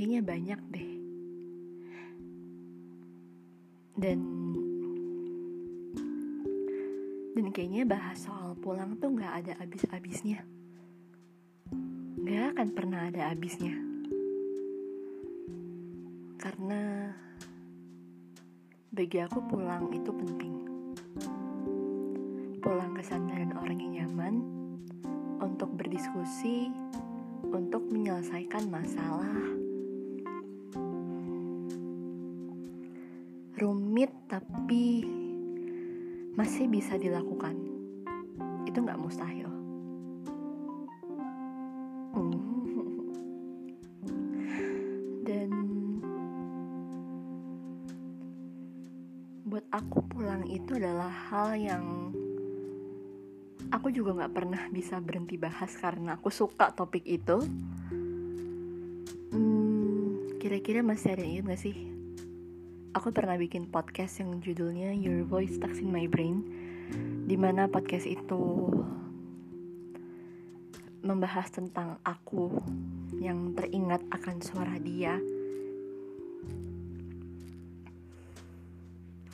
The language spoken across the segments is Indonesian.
kayaknya banyak deh. Dan dan kayaknya bahas soal pulang tuh nggak ada habis-habisnya. Nggak akan pernah ada habisnya. Karena bagi aku pulang itu penting. Pulang ke sana dan orang yang nyaman untuk berdiskusi untuk menyelesaikan masalah. Rumit tapi masih bisa dilakukan. Itu nggak mustahil. Dan buat aku pulang itu adalah hal yang aku juga nggak pernah bisa berhenti bahas karena aku suka topik itu. Hmm, kira-kira masih ada yang ingat gak sih? Aku pernah bikin podcast yang judulnya Your Voice Stuck in My Brain di mana podcast itu membahas tentang aku yang teringat akan suara dia.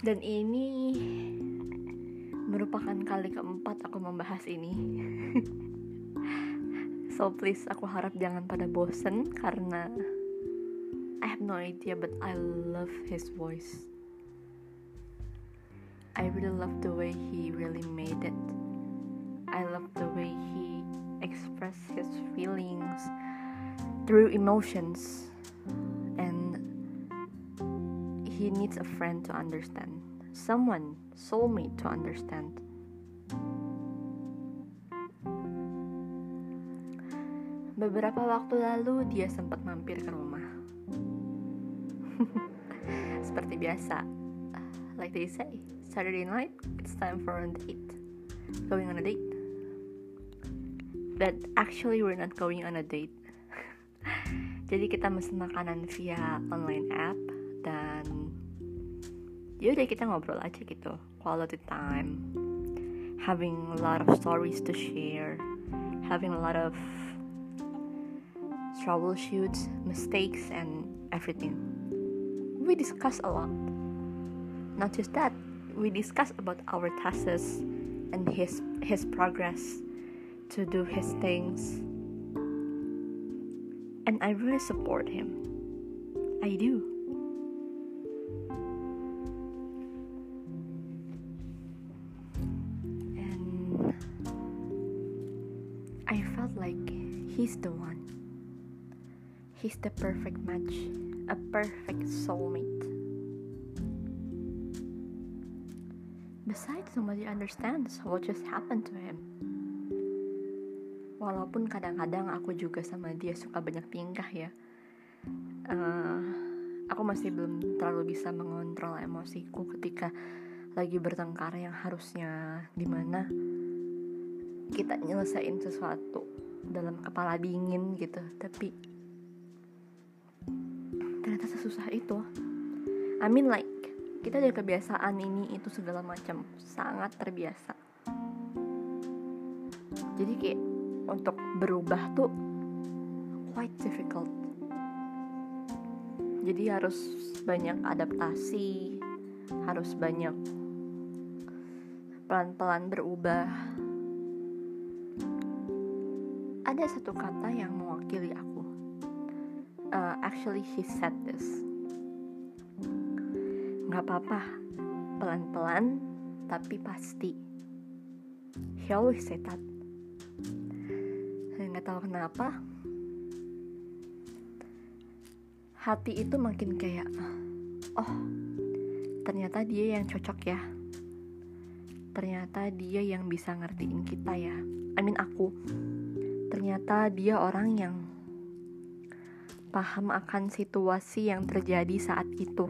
Dan ini merupakan kali keempat aku membahas ini. So please aku harap jangan pada bosen karena I have no idea but I love his voice. I really love the way he really made it. I love the way he expressed his feelings through emotions. And he needs a friend to understand someone soulmate to understand. Beberapa waktu lalu dia sempat mampir ke rumah. Seperti biasa like they say Saturday night it's time for a date. Going on a date. But actually we're not going on a date. Jadi kita mesen makanan via online app dan yaudah kita ngobrol aja gitu quality time. Having a lot of stories to share. Having a lot of troubleshoots mistakes and everything. We discuss a lot. Not just that we discuss about our tasks and his his progress to do his things. And I really support him. I do he's the one. He's the perfect match, a perfect soulmate. Besides, somebody understands what just happened to him. Walaupun kadang-kadang aku juga sama dia suka banyak tingkah ya. Uh, aku masih belum terlalu bisa mengontrol emosiku ketika lagi bertengkar yang harusnya di mana kita nyelesain sesuatu dalam kepala dingin gitu. Tapi ternyata sesusah itu. I mean like kita ada kebiasaan ini itu segala macam. Sangat terbiasa. Jadi kayak untuk berubah tuh quite difficult. Jadi harus banyak adaptasi harus banyak pelan-pelan berubah ada satu kata yang mewakili aku. Uh, actually he said this. Nggak apa-apa pelan-pelan tapi pasti. He always say that. Nggak tahu kenapa. Hati itu makin kayak oh ternyata dia yang cocok ya. Ternyata dia yang bisa ngertiin kita ya. I mean aku ternyata dia orang yang paham akan situasi yang terjadi saat itu.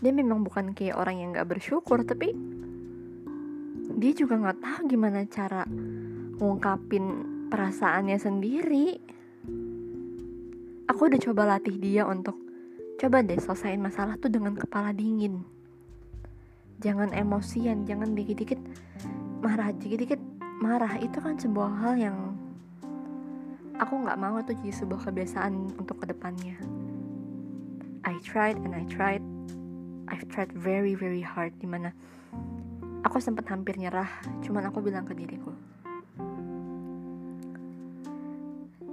Dia memang bukan kayak orang yang gak bersyukur tapi dia juga gak tahu gimana cara ngungkapin perasaannya sendiri. Aku udah coba latih dia untuk coba deh selesaiin masalah tuh dengan kepala dingin jangan emosian jangan dikit-dikit marah. Dikit-dikit marah itu kan sebuah hal yang aku nggak mau itu jadi sebuah kebiasaan untuk ke depannya I tried and I tried. I've tried very very hard di mana aku sempat hampir nyerah cuman aku bilang ke diriku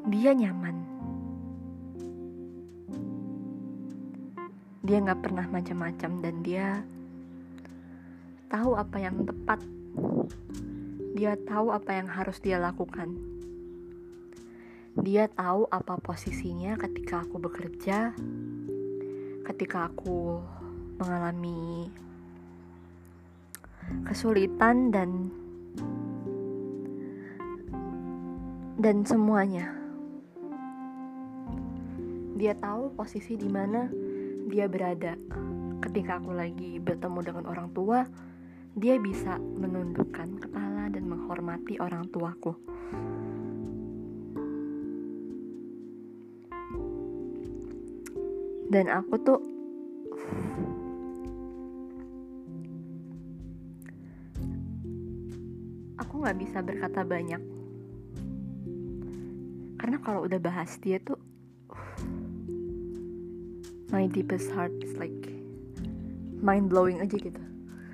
dia nyaman. Dia nggak pernah macam-macam dan dia tahu apa yang tepat. Dia tahu apa yang harus dia lakukan. Dia tahu apa posisinya ketika aku bekerja ketika aku mengalami kesulitan dan dan semuanya. Dia tahu posisi di mana dia berada. Ketika aku lagi bertemu dengan orang tua, dia bisa menundukkan kepala dan menghormati orang tuaku. Dan aku tuh aku nggak bisa berkata banyak karena kalau udah bahas dia tuh my deepest heart is like mind blowing aja gitu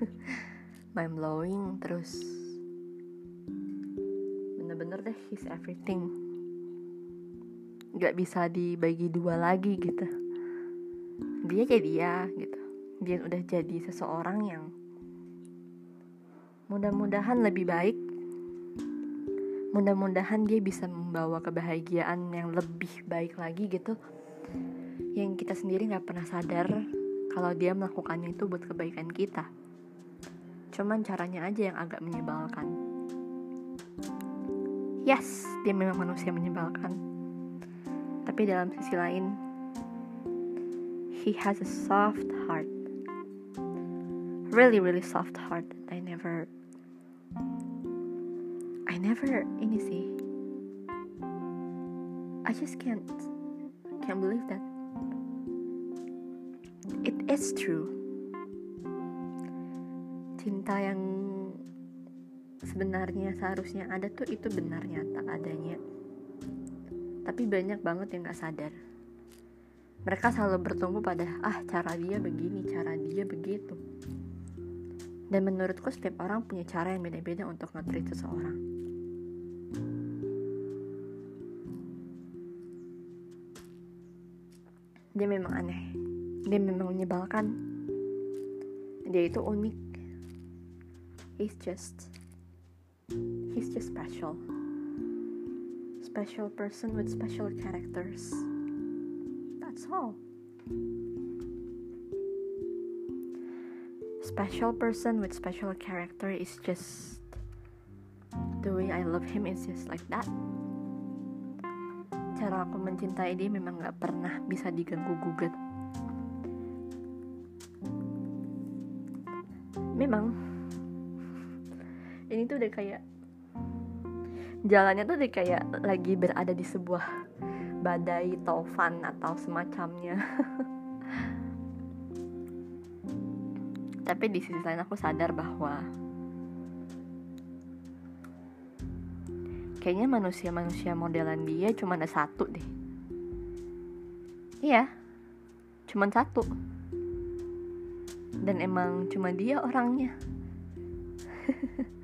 mind blowing terus bener-bener deh he's everything. Gak bisa dibagi dua lagi gitu. Dia jadi dia gitu. Dia udah jadi seseorang yang mudah-mudahan lebih baik. Mudah-mudahan dia bisa membawa kebahagiaan yang lebih baik lagi gitu. Yang kita sendiri nggak pernah sadar kalau dia melakukannya itu buat kebaikan kita. Cuman caranya aja yang agak menyebalkan. Yes, dia memang manusia menyebalkan. Tapi dalam sisi lain, he has a soft heart. Really, really soft heart. I never, I never ini sih. I just can't, can't believe that it is true cinta yang sebenarnya seharusnya ada tuh itu benar nyata adanya. Tapi banyak banget yang gak sadar. Mereka selalu bertumbuh pada ah cara dia begini cara dia begitu. Dan menurutku setiap orang punya cara yang beda-beda untuk nge seseorang. Dia memang aneh. Dia memang menyebalkan. Dia itu unik he's just he's just special. Special person with special characters. That's all. Special person with special character is just the way I love him is just like that. Cara aku mencintai dia memang gak pernah bisa diganggu gugat. Memang ini tuh udah kayak jalannya tuh udah kayak lagi berada di sebuah badai taufan atau semacamnya. Tapi di sisi lain aku sadar bahwa kayaknya manusia-manusia modelan dia cuma ada satu deh. Iya cuma satu. Dan emang cuma dia orangnya